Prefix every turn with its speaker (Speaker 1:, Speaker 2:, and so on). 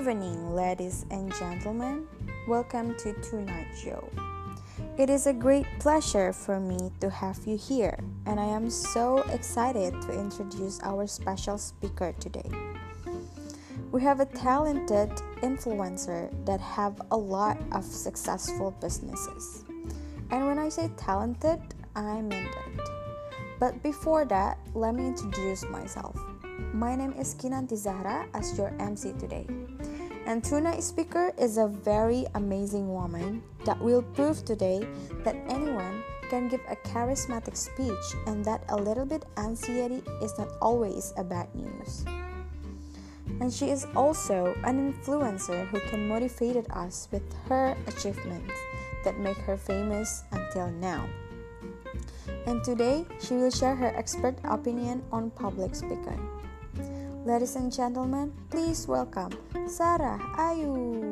Speaker 1: evening, ladies and gentlemen. Welcome to Tonight Show. It is a great pleasure for me to have you here, and I am so excited to introduce our special speaker today. We have a talented influencer that have a lot of successful businesses. And when I say talented, I mean it. But before that, let me introduce myself. My name is Kinanti Zahra as your MC today. And speaker is a very amazing woman that will prove today that anyone can give a charismatic speech and that a little bit anxiety is not always a bad news. And she is also an influencer who can motivate us with her achievements that make her famous until now. And today she will share her expert opinion on public speaking. Ladies and gentlemen, please welcome Sarah Ayu.